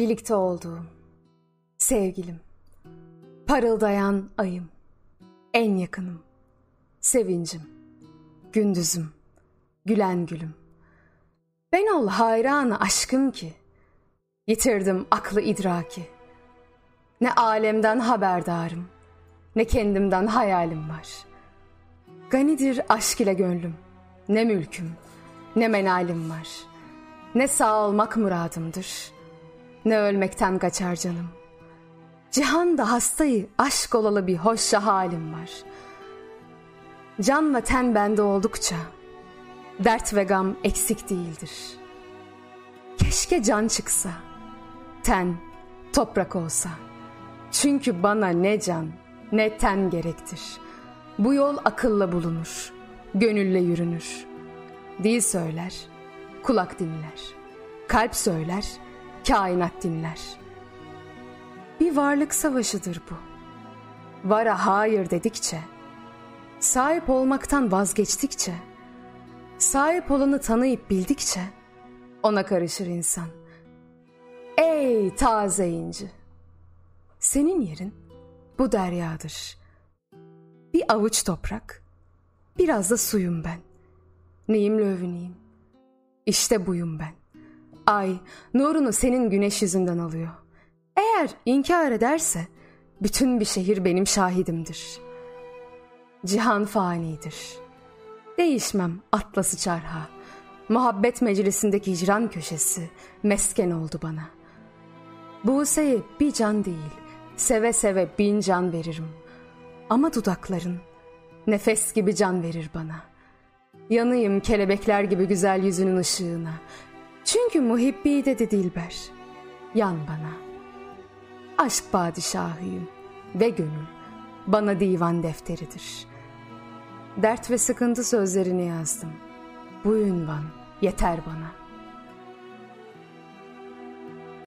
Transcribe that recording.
Birlikte olduğum, sevgilim, parıldayan ayım, en yakınım, sevincim, gündüzüm, gülen gülüm. Ben ol hayranı aşkım ki, yitirdim aklı idraki. Ne alemden haberdarım, ne kendimden hayalim var. Ganidir aşk ile gönlüm, ne mülküm, ne menalim var. Ne sağ olmak muradımdır, ne ölmekten kaçar canım. Cihanda hastayı aşk olalı bir hoşça halim var. Can ve ten bende oldukça, dert ve gam eksik değildir. Keşke can çıksa, ten, toprak olsa. Çünkü bana ne can, ne ten gerektir. Bu yol akılla bulunur, gönülle yürünür. Dil söyler, kulak dinler. Kalp söyler, kainat dinler. Bir varlık savaşıdır bu. Vara hayır dedikçe, sahip olmaktan vazgeçtikçe, sahip olanı tanıyıp bildikçe ona karışır insan. Ey taze inci! Senin yerin bu deryadır. Bir avuç toprak, biraz da suyum ben. Neyimle övüneyim? İşte buyum ben. Ay nurunu senin güneş yüzünden alıyor. Eğer inkar ederse bütün bir şehir benim şahidimdir. Cihan fanidir. Değişmem atlası çarha. Muhabbet meclisindeki hicran köşesi mesken oldu bana. Buse'ye bir can değil, seve seve bin can veririm. Ama dudakların nefes gibi can verir bana. Yanıyım kelebekler gibi güzel yüzünün ışığına. Çünkü muhibbi dedi Dilber. Yan bana. Aşk padişahıyım ve gönül bana divan defteridir. Dert ve sıkıntı sözlerini yazdım. Bu ünvan yeter bana.